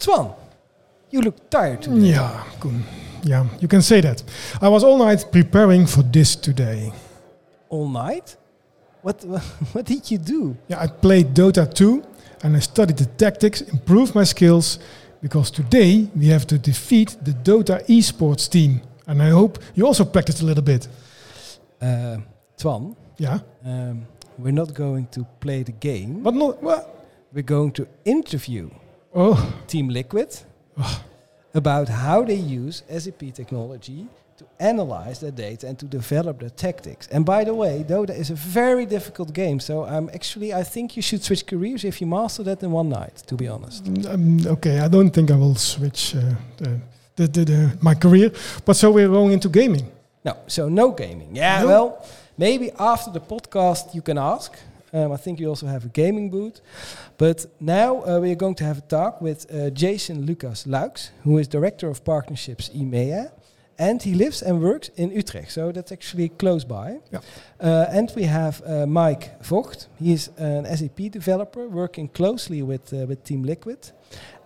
Twan, you look tired today. Yeah, Koen. Yeah, you can say that. I was all night preparing for this today. All night? What, what did you do? Yeah, I played Dota 2 and I studied the tactics, improved my skills, because today we have to defeat the Dota esports team. And I hope you also practiced a little bit. Uh, Twan, Yeah, um, we're not going to play the game. but not. Well, We're going to interview oh, Team Liquid Ah. about how they use SAP technology to analyze their data and to develop their tactics. And by the way, Dota is a very difficult game. So I'm actually, I think you should switch careers if you master that in one night. To be honest. um, okay. I don't think I will switch uh, the, the, the, the, my career. But so we're going into gaming. No, so no gaming. Yeah, No? well, maybe after the podcast you can ask. Um, I think you also have a gaming booth. But now uh, we are going to have a talk with uh, Jason Lucas Luijckx, who is Director of Partnerships EMEA. And he lives and works in Utrecht, so that's actually close by. Yeah. Uh, and we have uh, Maik Vogt. He is an SAP developer working closely with, uh, with Team Liquid.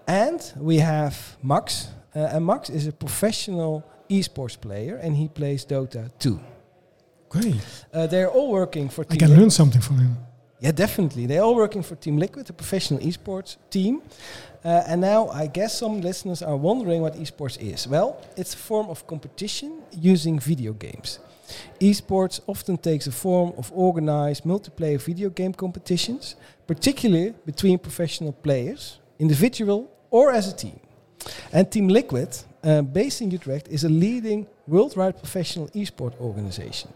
And we have Max. Uh, and Max is a professional esports player and he plays Dota 2. Great. Uh, they're all working for I can learn something from him. Yeah, definitely. They're all working for Team Liquid, a professional esports team. Uh, and now I guess some listeners are wondering what esports is. Well, it's a form of competition using video games. Esports often takes the form of organized multiplayer video game competitions, particularly between professional players, individual or as a team. And Team Liquid, uh, based in Utrecht, is a leading worldwide professional esports organization.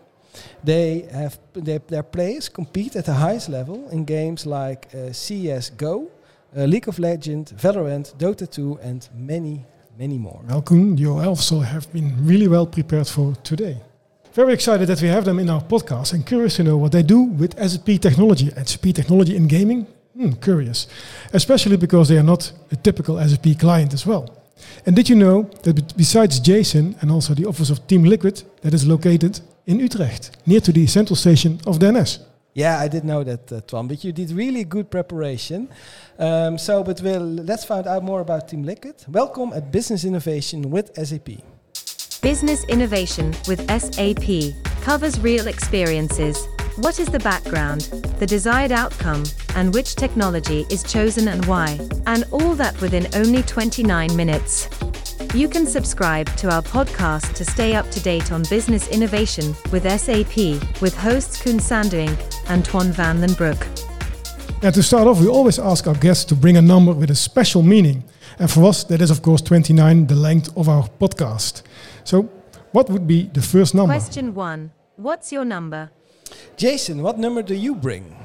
They have their, their players compete at the highest level in games like uh, CS:GO, uh, League of Legends, Valorant, Dota 2, and many, many more. Coen, you also have been really well prepared for today. Very excited that we have them in our podcast and curious to know what they do with SAP technology. SAP technology in gaming? Hmm, curious. Especially because they are not a typical SAP client as well. And did you know that besides Jason and also the office of Team Liquid, that is located in Utrecht, near to the central station of DNS? Yeah, I did know that, uh, Twan, but you did really good preparation. Um, so, but we'll, let's find out more about Team Liquid. Welcome at Business Innovation with SAP. Business Innovation with SAP covers real experiences. What is the background, the desired outcome, and which technology is chosen and why? And all that within only 29 minutes. You can subscribe to our podcast to stay up to date on business innovation with SAP with hosts Coen Sanderink and Twan van den Broek. And to start off, we always ask our guests to bring a number with a special meaning. And for us, that is, of course, 29, the length of our podcast. So, what would be the first number? Question 1. What's your number? Jason, what number do you bring?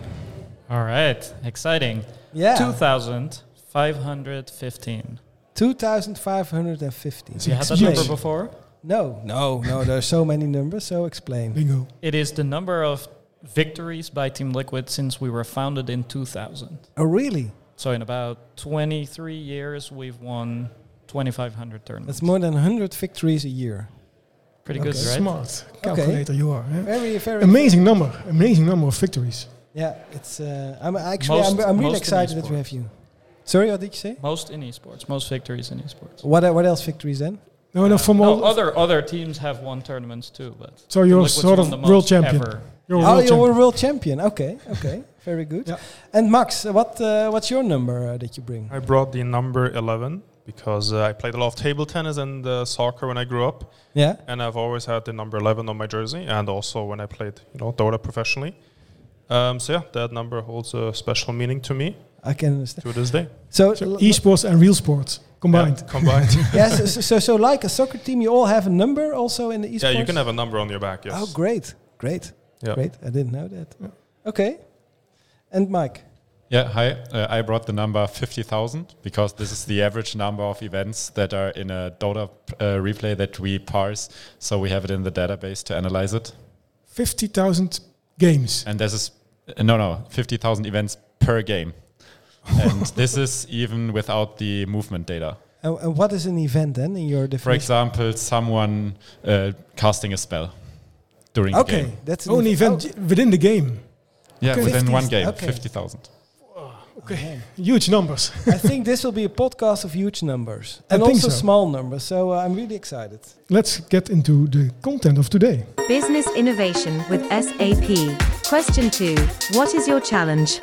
All right, exciting. Yeah, 2,515. 2,515. You had that number before? No, no, no, there are so many numbers, so explain. Bingo. It is the number of victories by Team Liquid since we were founded in 2000. Oh, really? So in about 23 years, we've won 2,500 tournaments. That's more than 100 victories a year. Pretty Okay. good, right? Smart calculator you are. eh? Very, very Amazing number. Amazing number of victories. Yeah, it's. Uh, I'm actually. Most- I'm, I'm really excited that we have you. Sorry, what did you say? Most in esports, most victories in esports. What? What else victories then? No, no, from no, all. other other teams have won tournaments too, but so you're Liquid's sort of world champion. ever. You're a oh, world you're a champion. world champion. Okay, okay, very good. Yeah. And Max, uh, what? Uh, what's your number uh, that you bring? I brought the number 11 because uh, I played a lot of table tennis and uh, soccer when I grew up, Yeah. and I've always had the number 11 on my jersey, and also when I played, you know, Dota professionally. Um, so yeah, that number holds a special meaning to me I can understand. to this day. So, So esports and real sports combined. Yeah, combined. yeah, so, so, so, so like a soccer team, you all have a number also in the esports. yeah, you can have a number on your back. Yes. Oh, great, great, Yeah. great! I didn't know that. Yeah. Okay. And Maik. Yeah, hi. Uh, I brought the number 50,000 because this is the average number of events that are in a Dota uh, replay that we parse. So we have it in the database to analyze it. 50,000 games. And this is, uh, no, no, 50,000 events per game. And this is even without the movement data. And, and what is an event then in your definition? For example, someone uh, casting a spell during the game. Okay, game. that's Oh, an event within the game. Yeah, Okay. within one game, okay. 50,000. Okay. Huge numbers. I think this will be a podcast of huge numbers and think also so. small numbers. So uh, I'm really excited. Let's get into the content of today. Business innovation with SAP. Question 2. What is your challenge?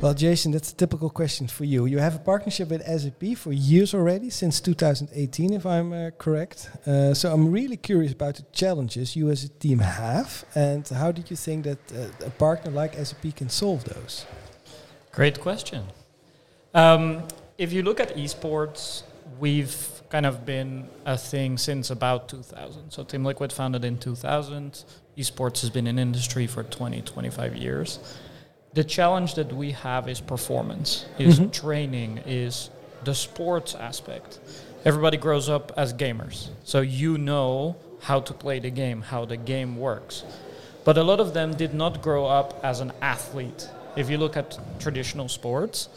Well, Jason, that's a typical question for you. You have a partnership with SAP for years already, since 2018, if I'm uh, correct. Uh, so I'm really curious about the challenges you as a team have, and how did you think that uh, a partner like SAP can solve those? Great question. Um, if you look at esports, we've kind of been a thing since about 2000. So Team Liquid founded in 2000. Esports has been an industry for 20, 25 years. The challenge that we have is performance, is Mhm. training, is the sports aspect. Everybody grows up as gamers, so you know how to play the game, how the game works. But a lot of them did not grow up as an athlete. If you look at traditional sports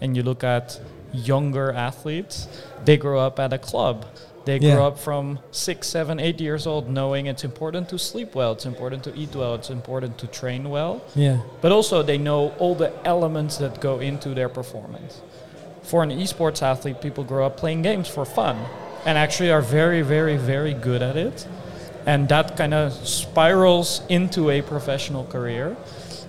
and you look at younger athletes, they grow up at a club. They Yeah. grow up from six, seven, eight years old knowing it's important to sleep well, it's important to eat well, it's important to train well. Yeah. But also, they know all the elements that go into their performance. For an esports athlete, people grow up playing games for fun and actually are very, very, very good at it. And that kind of spirals into a professional career.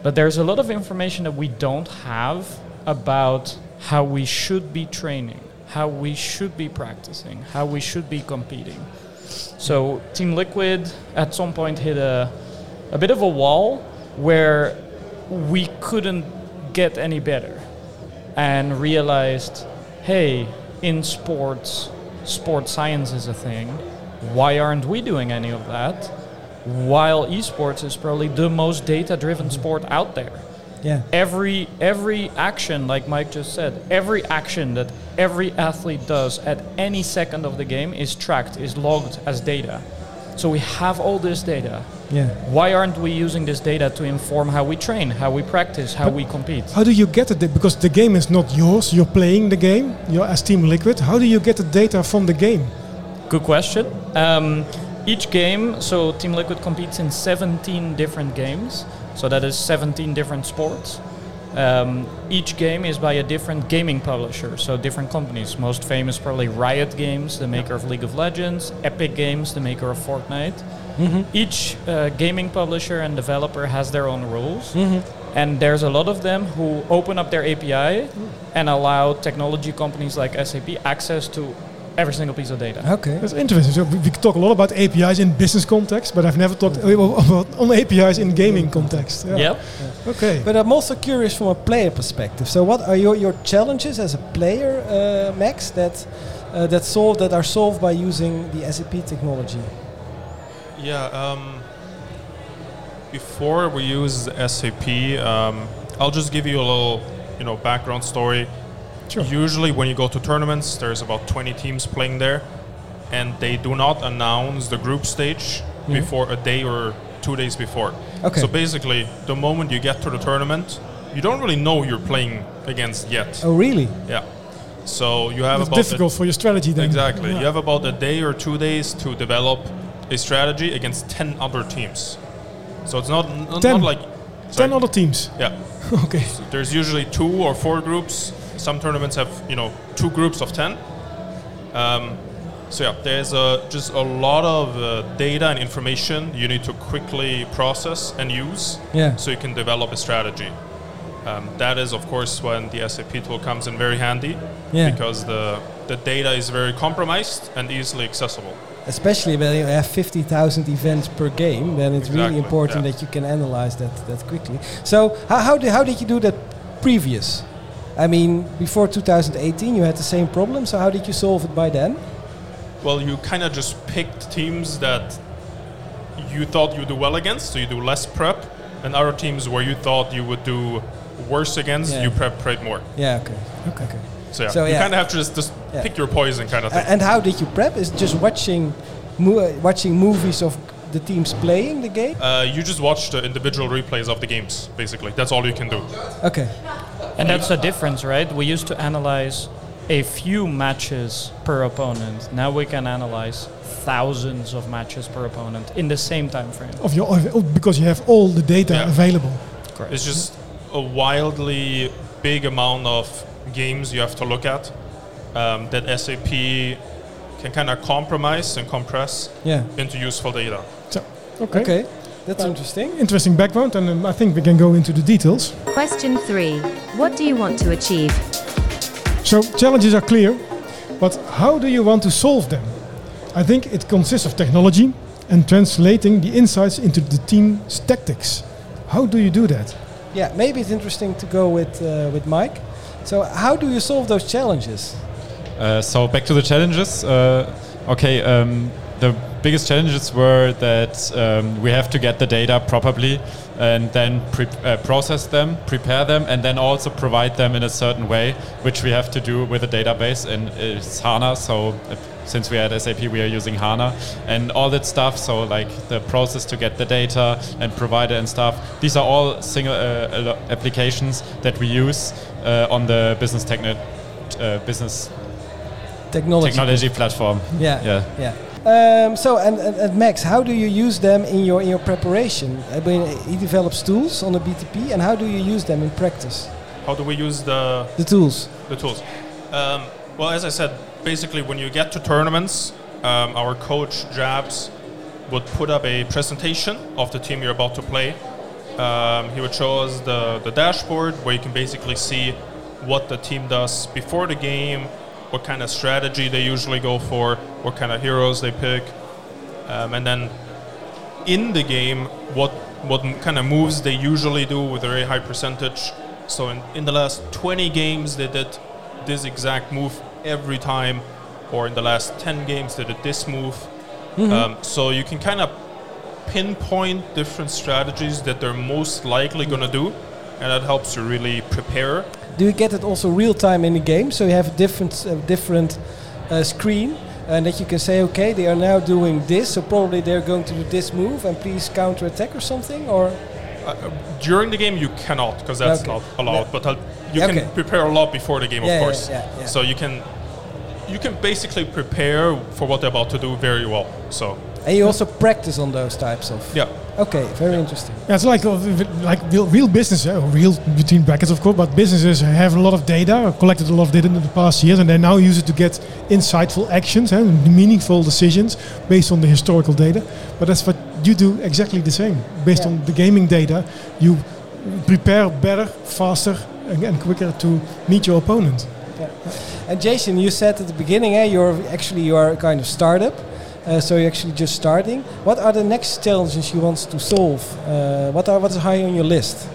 But there's a lot of information that we don't have about how we should be training, how we should be practicing, how we should be competing. So Team Liquid at some point hit a, a bit of a wall where we couldn't get any better and realized, hey, in sports, sports science is a thing. Why aren't we doing any of that? While esports is probably the most data-driven mm-hmm. sport out there Yeah. every every action like Maik just said every action that every athlete does at any second of the game is tracked is logged as data so we have all this data Yeah. why aren't we using this data to inform how we train how we practice how we compete How do you get it? Because the game is not yours. You're playing the game. You're as Team Liquid. How do you get the data from the game? Good question. Um, each game, so Team Liquid competes in 17 different games, so that is 17 different sports. Um, each game is by a different gaming publisher, so different companies. Most famous, probably Riot Games, the maker of League of Legends, Epic Games, the maker of Fortnite. Each uh, gaming publisher and developer has their own rules, and there's a lot of them who open up their API and allow technology companies like SAP access to every single piece of data. Okay. That's interesting. So we, we talk a lot about APIs in business context, but I've never talked about on APIs in gaming context. Yeah. Yep. Okay. But I'm also curious from a player perspective. So, what are your, your challenges as a player, uh, Max, that uh, that solve that are solved by using the SAP technology? Yeah. Um, before we use SAP, um, I'll just give you a little, you know, background story. Sure. Usually, when you go to tournaments, there's about 20 teams playing there, and they do not announce the group stage mm-hmm. before a day or two days before. Okay. So basically, the moment you get to the tournament, you don't really know you're playing against yet. Oh, really? Yeah. So you have It's about a- difficult for your strategy then. Exactly. Yeah. You have about a day or two days to develop a strategy against 10 other teams. So it's not, Ten. not like. Ten other teams. Yeah. okay. There's usually two or four groups. Some tournaments have, you know, two groups of 10. Um, so yeah, there's a, just a lot of uh, data and information you need to quickly process and use Yeah. so you can develop a strategy. Um, that is, of course, when the SAP tool comes in very handy Yeah. because the, the data is very compromised and easily accessible. Especially when you have 50,000 events per game, then it's really important yeah. that you can analyze that, that quickly. So, how, how, did, how did you do that previous? I mean, before 2018, you had the same problem, so how did you solve it by then? Well, you kind of just picked teams that you thought you'd do well against, so you do less prep, and other teams where you thought you would do worse against, Yeah. you prep prep more. Yeah, okay. Okay. okay. So yeah, So, you yeah. kind of have to just, just Yeah. pick your poison kind of thing. and how did you prep? Is just watching, mo- watching movies of the teams playing the game? Uh, you just watch the individual replays of the games, basically. That's all you can do. Okay. And that's the difference, right? We used to analyze a few matches per opponent. Now we can analyze thousands of matches per opponent in the same time frame. Of your because you have all the data Yeah. available. Correct. It's just a wildly big amount of games you have to look at um, that SAP can kind of compromise and compress Yeah. into useful data. So, okay. Okay. That's Uh, interesting. Interesting background, and um, I think we can go into the details. Question 3. What do you want to achieve? So challenges are clear, but how do you want to solve them? I think it consists of technology and translating the insights into the team's tactics. How do you do that? Yeah, maybe it's interesting to go with uh, with Maik. So, how do you solve those challenges? Uh, so back to the challenges. Uh, okay, um, the biggest challenges were that um, we have to get the data properly and then pre- uh, process them, prepare them, and then also provide them in a certain way, which we have to do with a database and it's HANA. So uh, since we are at SAP, we are using HANA and all that stuff. So like the process to get the data and provide it and stuff. These are all single uh, applications that we use uh, on the business techni- uh, business Technology. technology platform. Yeah. Yeah. Yeah. Um, so, and, and, and Max, how do you use them in your in your preparation? I mean, he develops tools on the BTP, and how do you use them in practice? How do we use the The tools. the tools. Um, well, as I said, basically, when you get to tournaments, um, our coach Jabs would put up a presentation of the team you're about to play. Um, he would show us the, the dashboard where you can basically see what the team does before the game, what kind of strategy they usually go for, what kind of heroes they pick, um, and then in the game what what kind of moves they usually do with a very high percentage. So in, in the last 20 games they did this exact move every time, or in the last 10 games they did this move. Um, so you can kind of pinpoint different strategies that they're most likely going to do, and that helps you really prepare. Do you get it also real time in the game? So you have a different uh, different uh, screen, and that you can say, okay, they are now doing this, so probably they're going to do this move, and please counter attack or something, or Uh, during the game you cannot because that's Okay. not allowed Yeah. but uh, you Yeah, can prepare a lot before the game Yeah, of course yeah, yeah. so you can you can basically prepare for what they're about to do very well so and you also practice on those types of. yeah Okay, very interesting. Yeah, it's like uh, like real, real business, uh, real between brackets, of course. But businesses have a lot of data, collected a lot of data in the past years, and they now use it to get insightful actions and meaningful decisions based on the historical data. But that's what you do exactly the same. Based Yeah. on the gaming data, you prepare better, faster, and, and quicker to meet your opponent. Yeah. And Jason, you said at the beginning, eh, you're actually you are a kind of startup, uh, so you're actually just starting. What are the next challenges you want to solve? Uh, what are what is high on your list?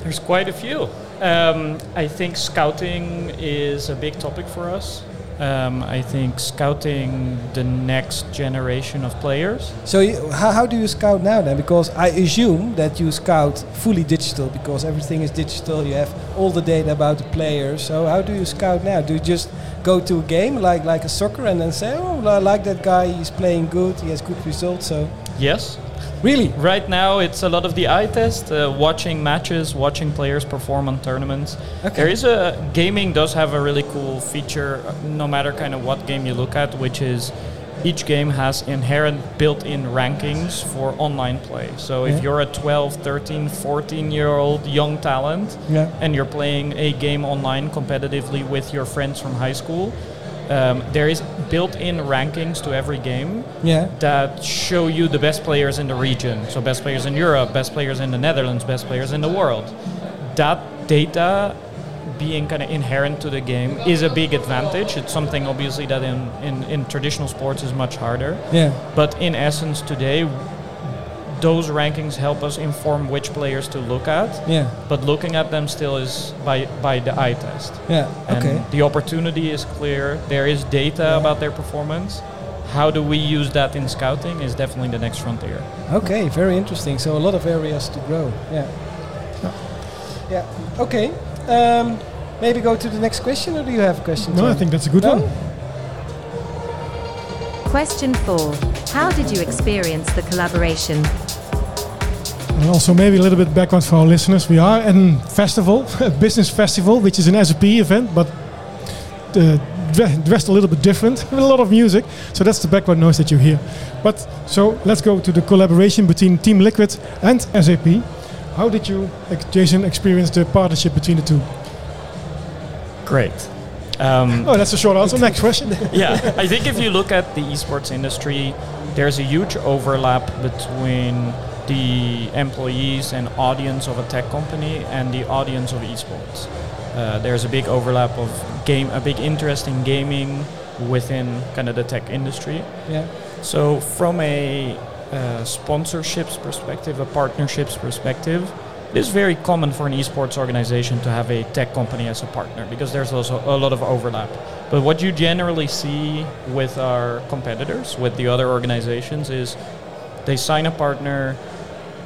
There's quite a few. Um, I think scouting is a big topic for us. Um, I think scouting the next generation of players. So you, how, how do you scout now then? Because I assume that you scout fully digital because everything is digital. You have all the data about the players. So how do you scout now? Do you just go to a game like like a soccer and then say, oh, I like that guy. He's playing good. He has good results. So Yes. Really, Right now, it's a lot of the eye test, uh, watching matches, watching players perform on tournaments. Okay. There is a gaming does have a really cool feature, uh, no matter kind of what game you look at, which is each game has inherent built-in rankings for online play. So Yeah. if you're a 12, 13, 14 year old young talent yeah, and you're playing a game online competitively with your friends from high school, um, there is built-in rankings to every game yeah, that show you the best players in the region. So best players in Europe, best players in the Netherlands, best players in the world. That data being kind of inherent to the game is a big advantage. It's something obviously that in, in, in traditional sports is much harder. yeah. But in essence today those rankings help us inform which players to look at. Yeah, But looking at them still is by by the eye test. yeah, And okay. the opportunity is clear. There is data Yeah. about their performance. How do we use that in scouting is definitely the next frontier. Okay, very interesting. So a lot of areas to grow. Yeah. Yeah. Okay. Um, maybe go to the next question, or do you have a question? No, I think that's a good No? one. Question 4. How did you experience the collaboration? And also maybe a little bit of background for our listeners. We are at a festival, a business festival, which is an SAP event, but uh, dressed a little bit different with a lot of music. So that's the background noise that you hear. But so let's go to the collaboration between Team Liquid and SAP. How did you, Jason, experience the partnership between the two? Great. Um, Oh, that's a short answer. Next question. yeah, I think if you look at the esports industry, there's a huge overlap between the employees and audience of a tech company and the audience of esports. Uh, there's a big overlap of game, a big interest in gaming within kind of the tech industry. Yeah. So from a uh, sponsorships perspective, a partnerships perspective, it is very common for an esports organization to have a tech company as a partner because there's also a lot of overlap. But what you generally see with our competitors, with the other organizations, is they sign a partner,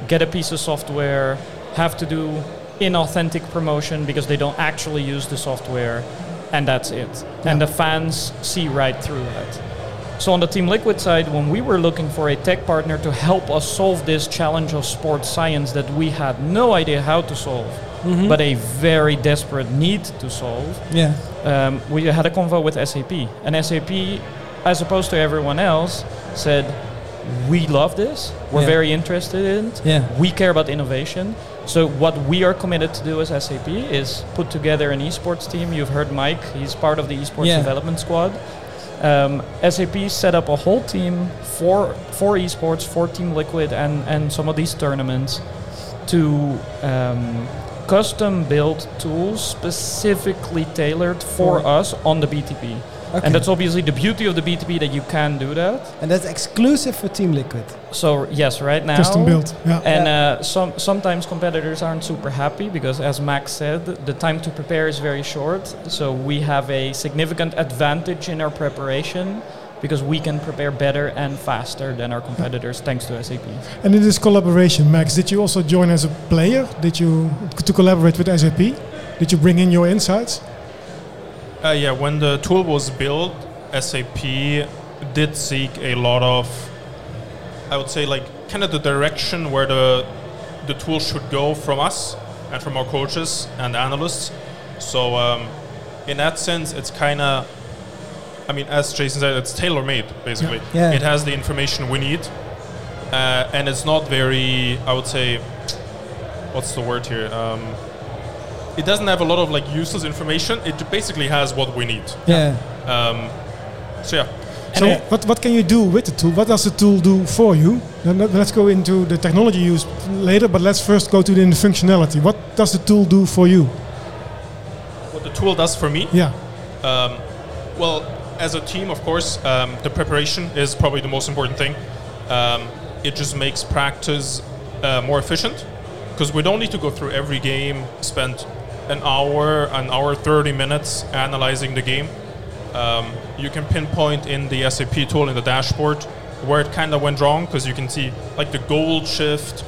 get a piece of software, have to do inauthentic promotion because they don't actually use the software, and that's it. And the fans see right through that. So on the Team Liquid side, when we were looking for a tech partner to help us solve this challenge of sports science that we had no idea how to solve, but a very desperate need to solve, Yeah. um, we had a convo with SAP. And SAP, as opposed to everyone else, said, "We love this. We're Yeah. very interested in it. Yeah. We care about innovation. So what we are committed to do as SAP is put together an esports team. You've heard Maik; he's part of the esports Yeah. development squad. Um, SAP set up a whole team for for esports, for Team Liquid, and and some of these tournaments to um, custom build tools specifically tailored for For- us on the BTP. Okay. And that's obviously the beauty of the BTP that you can do that. And that's exclusive for Team Liquid. So yes, right now Custom built. Yeah. and uh, some sometimes competitors aren't super happy because, as Max said, the time to prepare is very short. So we have a significant advantage in our preparation because we can prepare better and faster than our competitors thanks to SAP. And in this collaboration, Max, did you also join as a player? Did you to collaborate with SAP? Did you bring in your insights? Uh, yeah, when the tool was built, SAP did seek a lot of, I would say, like kind of the direction where the the tool should go from us and from our coaches and analysts. So um, in that sense, it's kind of, I mean, as Jason said, it's tailor made basically. Yeah. It has the information we need, uh, and it's not very, I would say, what's the word here? Um, it doesn't have a lot of like useless information. It basically has what we need. Yeah. Um, so yeah, So uh, what, what can you do with the tool? What does the tool do for you? Then let's go into the technology use later, but let's first go to the functionality. What does the tool do for you? what the tool does for me. Yeah. Um, well, as a team, of course, um, the preparation is probably the most important thing. Um, it just makes practice uh, more efficient because we don't need to go through every game, spend an hour, an hour, 30 minutes analyzing the game. Um, you can pinpoint in the SAP tool in the dashboard where it kind of went wrong because you can see like the goal shift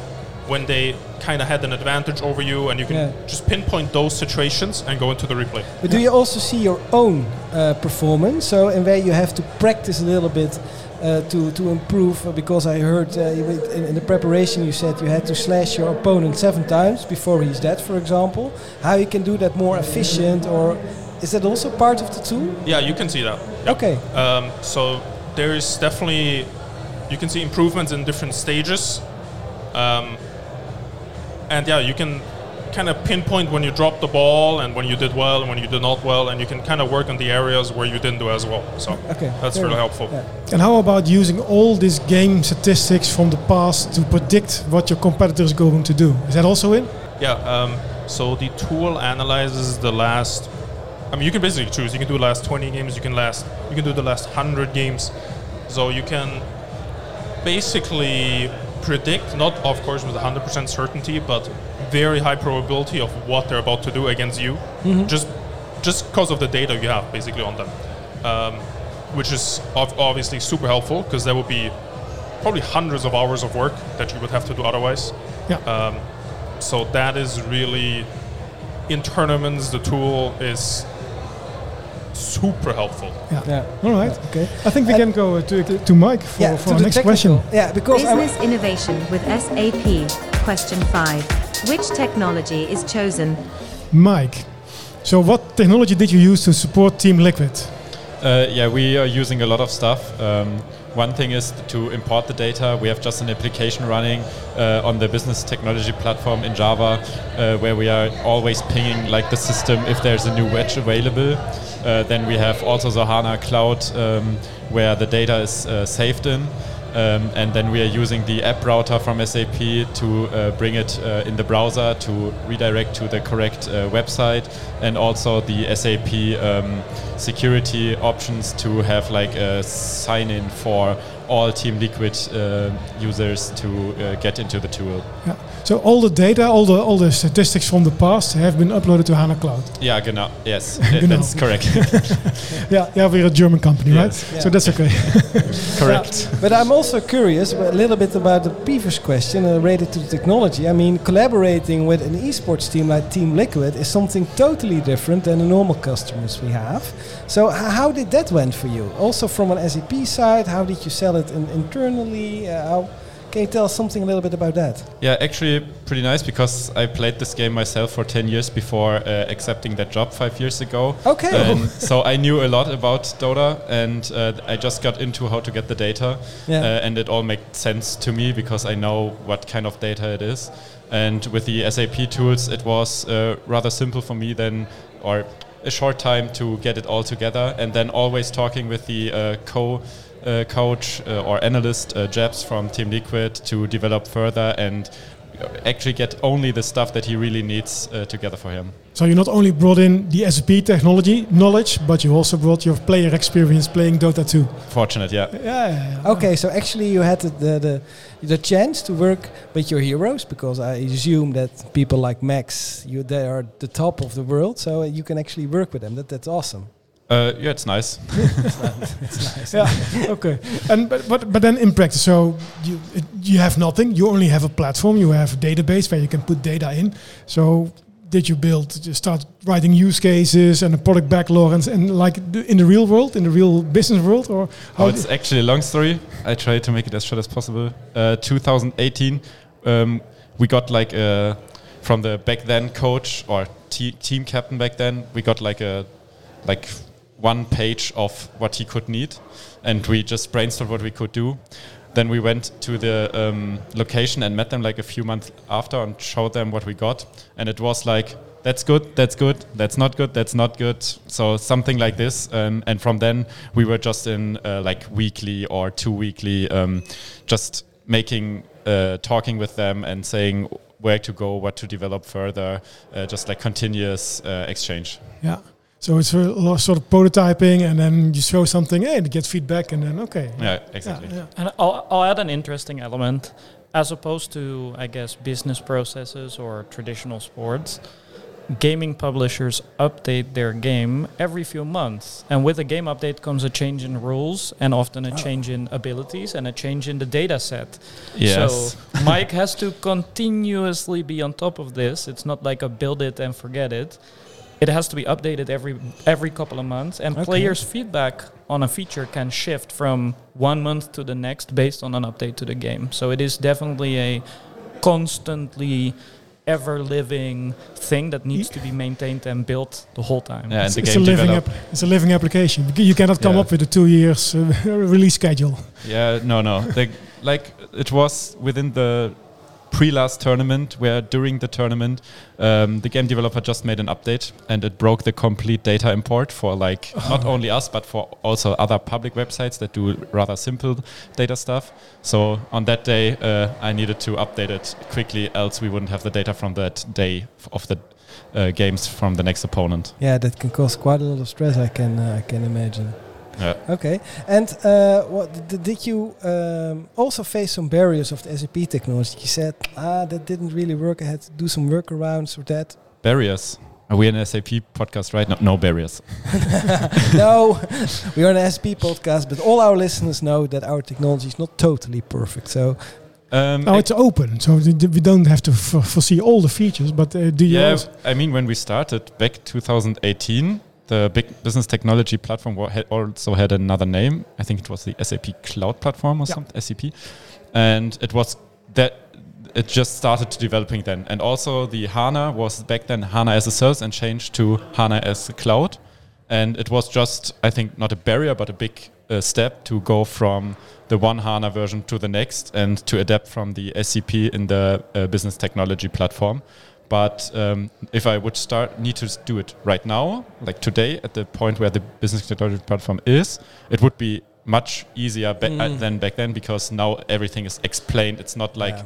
when they kind of had an advantage over you, and you can Yeah. just pinpoint those situations and go into the replay. But do you also see your own uh, performance? So, in where you have to practice a little bit uh, to to improve? uh, because I heard uh, in, in the preparation you said you had to slash your opponent seven times before he's dead, for example. How you can do that more efficient, or is that also part of the tool? Yeah, you can see that. Yeah. Okay. Um, so there is definitely you can see improvements in different stages, um, and yeah, you can kind of pinpoint when you dropped the ball and when you did well and when you did not well, and you can kind of work on the areas where you didn't do as well. So Okay. that's Very really helpful. Yeah. And how about using all these game statistics from the past to predict what your competitor is going to do? Is that also in? Yeah. Um, so the tool analyzes the last. I mean, you can basically choose. You can do the last 20 games. You can last. You can do the last 100 games. So you can basically predict, not of course with 100% certainty, but very high probability of what they're about to do against you, just just because of the data you have basically on them, um, which is ob- obviously super helpful because there would be probably hundreds of hours of work that you would have to do otherwise. Yeah. Um, so that is really in tournaments the tool is super helpful. Yeah. All right. Okay. I think we And- can go uh, to, to Mike for, yeah. for to our the next technical. question. Yeah, because I, Business innovation with SAP. Question 5. Which technology is chosen? Maik, so what technology did you use to support Team Liquid? Uh, yeah, we are using a lot of stuff. Um, one thing is to import the data. We have just an application running uh, on the business technology platform in Java, uh, where we are always pinging like the system if there's a new wedge available. Uh, then we have also the HANA Cloud, um, where the data is uh, saved in. Um, and then we are using the app router from SAP to uh, bring it uh, in the browser to redirect to the correct uh, website, and also the SAP um, security options to have like a sign in for all Team Liquid uh, users to uh, get into the tool. Yeah. So all the data, all the all the statistics from the past have been uploaded to HANA Cloud. Yeah, genau. Yes, Genau. that's correct. Yeah, yeah, we're a German company, Yes. right? So that's okay. correct. But I'm also curious a little bit about the previous question uh, related to the technology. I mean, collaborating with an esports team like Team Liquid is something totally different than the normal customers we have. So how did that went for you? Also from an SAP side, how did you sell it in internally? Uh, how, can you tell us something a little bit about that? Yeah, actually, pretty nice because I played this game myself for 10 years before uh, accepting that job five years ago. Okay. And so I knew a lot about Dota and uh, I just got into how to get the data. Yeah. Uh, and it all made sense to me because I know what kind of data it is. And with the SAP tools, it was uh, rather simple for me then, or a short time to get it all together. And then always talking with the uh, co coach uh, or analyst uh, Jabs from Team Liquid to develop further and actually get only the stuff that he really needs uh, together for him. so you not only brought in the SAP technology knowledge, but you also brought your player experience playing Dota 2. Fortunate, yeah. Yeah, yeah, yeah. Okay, so actually you had the, the, the, the chance to work with your heroes because I assume that people like Max, you they are the top of the world, so you can actually work with them. That that's awesome. Uh, yeah, it's nice. It's nice. yeah. okay. And but, but but then in practice, so you you have nothing. You only have a platform. You have a database where you can put data in. So did you build? Just start writing use cases and a product backlog and, and like in the real world, in the real business world, or how? Oh, it's actually a long story. I try to make it as short as possible. Uh, 2018, um, we got like a, from the back then coach or te- team captain back then, we got like a like one page of what he could need, and we just brainstormed what we could do. Then we went to the um, location and met them like a few months after and showed them what we got, and it was like that's good, that's good, that's not good, that's not good. So something like this, um, and from then we were just in uh, like weekly or two weekly, um, just making, uh, talking with them and saying where to go, what to develop further, uh, just like continuous uh, exchange. yeah. So it's a lot of sort of prototyping, and then you show something, hey, it gets feedback, and then okay. Yeah, exactly. Yeah, And I'll, I'll add an interesting element. As opposed to, I guess, business processes or traditional sports, gaming publishers update their game every few months. And with a game update comes a change in rules and often a oh. change in abilities and a change in the data set. Yes. So Maik has to continuously be on top of this. It's not like a build it and forget it. It has to be updated every every couple of months, and Okay. players' feedback on a feature can shift from one month to the next based on an update to the game. So it is definitely a constantly ever living thing that needs to be maintained and built the whole time. Yeah, and It's, the it's a game living develop. app, it's a living application. You- You cannot come Yeah. up with a two years uh, release schedule. Yeah, no, no. The, like it was within the pre-last tournament, where during the tournament, um, the game developer just made an update and it broke the complete data import for like not only us but for also other public websites that do rather simple data stuff. So on that day, uh, I needed to update it quickly, else we wouldn't have the data from that day of the uh, games from the next opponent. Yeah, that can cause quite a lot of stress. I can uh, I can imagine. Yeah. Okay, and uh, what d- did you um, also face some barriers of the SAP technology? You said ah that didn't really work. I had to do some workarounds or that. Barriers. Are we an SAP podcast right now? No barriers. no, we are an SAP podcast, but all our listeners know that our technology is not totally perfect. So Um, Now it's open, so th- th- we don't have to f- foresee all the features. But uh, do you? Yeah, I mean, when we started back 2018, the big business technology platform had also had another name. I think it was the SAP Cloud Platform or Yeah. something, SAP, and it was that it just started developing then. And also the HANA was back then HANA as a service and changed to HANA as a cloud. and it was just I think not a barrier but a big uh, step to go from the one HANA version to the next and to adapt from the SCP in the uh, business technology platform. But um, if I would start, need to do it right now, like today, at the point where the business technology platform is, it would be much easier ba- uh, Mm. than back then because now everything is explained. It's not like Yeah.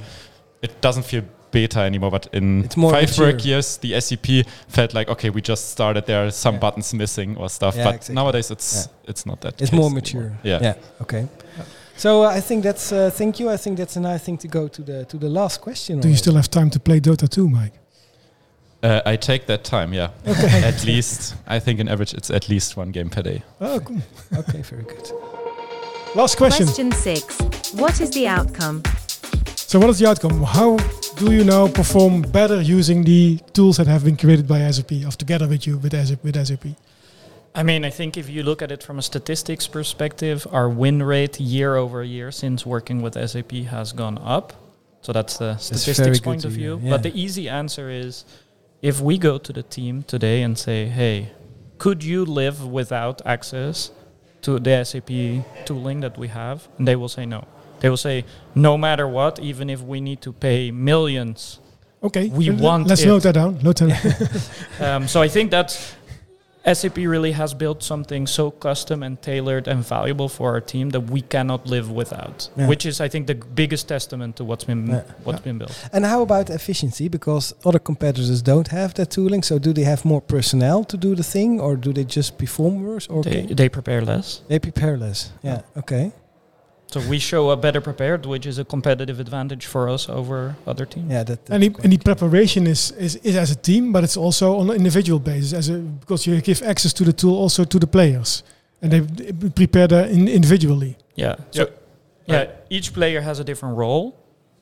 it doesn't feel beta anymore. But in It's more five mature. work years, the SCP felt like okay, we just started. There are some Yeah. buttons missing or stuff. Yeah, but exactly. nowadays, it's it's not that. It's case more anymore. mature. Yeah. Yeah. Okay. So uh, I think that's. Uh, thank you. I think that's a nice thing to go to the to the last question. Do you still have time to play Dota 2, Maik? Uh, I take that time. Yeah. at least I think in average it's at least one game per day. Oh, cool. Okay. Very good. Last question. Question 6. What is the outcome? So, what is the outcome? How do you now perform better using the tools that have been created by SAP, of together with you with SAP? With SAP? I mean, I think if you look at it from a statistics perspective, our win rate year over year since working with SAP has gone up. So that's the statistics good point to of hear, view. yeah. But the easy answer is if we go to the team today and say, hey, could you live without access to the SAP tooling that we have? And they will say no. They will say, no matter what, even if we need to pay millions Okay. We l- want Let's it. note that down. Note that. um, so I think that SAP really has built something so custom and tailored and valuable for our team that we cannot live without. Yeah. Which is, I think, the biggest testament to what's been Yeah. what's been built. And how about efficiency? Because other competitors don't have that tooling. So do they have more personnel to do the thing, or do they just perform worse? Or They, they prepare less, they prepare less? Yeah. Okay. So we show a better prepared, which is a competitive advantage for us over other teams. Yeah. That. and, the, and the preparation is, is, is as a team, but it's also on an individual basis, as a, because you give access to the tool also to the players, and they prepare that in individually. Yeah. So yeah, each player has a different role,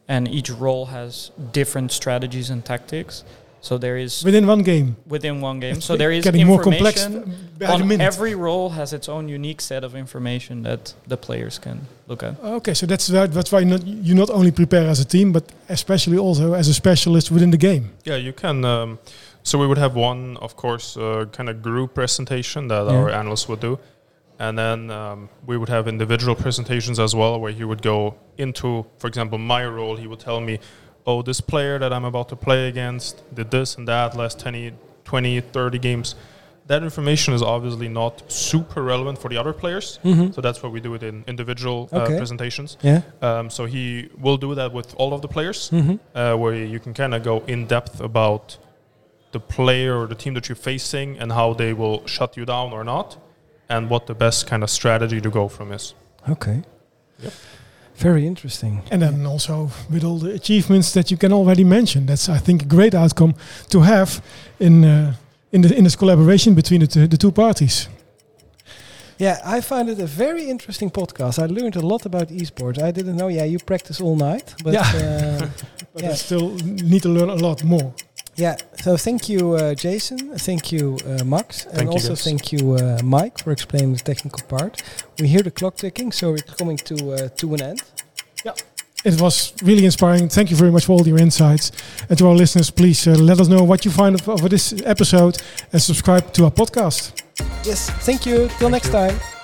and each role has different strategies and tactics. So there is within one game. within one game. So there is getting more complex information f- by the on every role has its own unique set of information that the players can look at. Okay, so that's why, that's why not, you not only prepare as a team, but especially also as a specialist within the game. Yeah, you can. Um, so we would have one, of course, uh, kind of group presentation that Yeah. our analysts would do, and then um, we would have individual presentations as well, where he would go into, for example, my role. He would tell me, "Oh, this player that I'm about to play against did this and that last 10, 20, 30 games." That information is obviously not super relevant for the other players, Mhm. so that's why we do it in individual uh, presentations. Yeah. Um, so he will do that with all of the players Mm-hmm. uh, where you can kind of go in depth about the player or the team that you're facing and how they will shut you down or not, and what the best kind of strategy to go from is. Okay. Yep. Very interesting. And then also with all the achievements that you can already mention, that's I think a great outcome to have in uh, in the in this collaboration between the, two- the two parties. Yeah, I find it a very interesting podcast. I learned a lot about esports. I didn't know. Yeah, you practice all night, but Yeah. uh, But Yeah. I still need to learn a lot more. Yeah. So thank you, uh, Jason. Thank you, uh, Max, and you, also guys. thank you, uh, Maik, for explaining the technical part. We hear the clock ticking, so we're coming to uh, to an end. Yeah. It was really inspiring. Thank you very much for all your insights. And to our listeners, please uh, let us know what you find of, of this episode and subscribe to our podcast. Yes. Thank you. Till next time.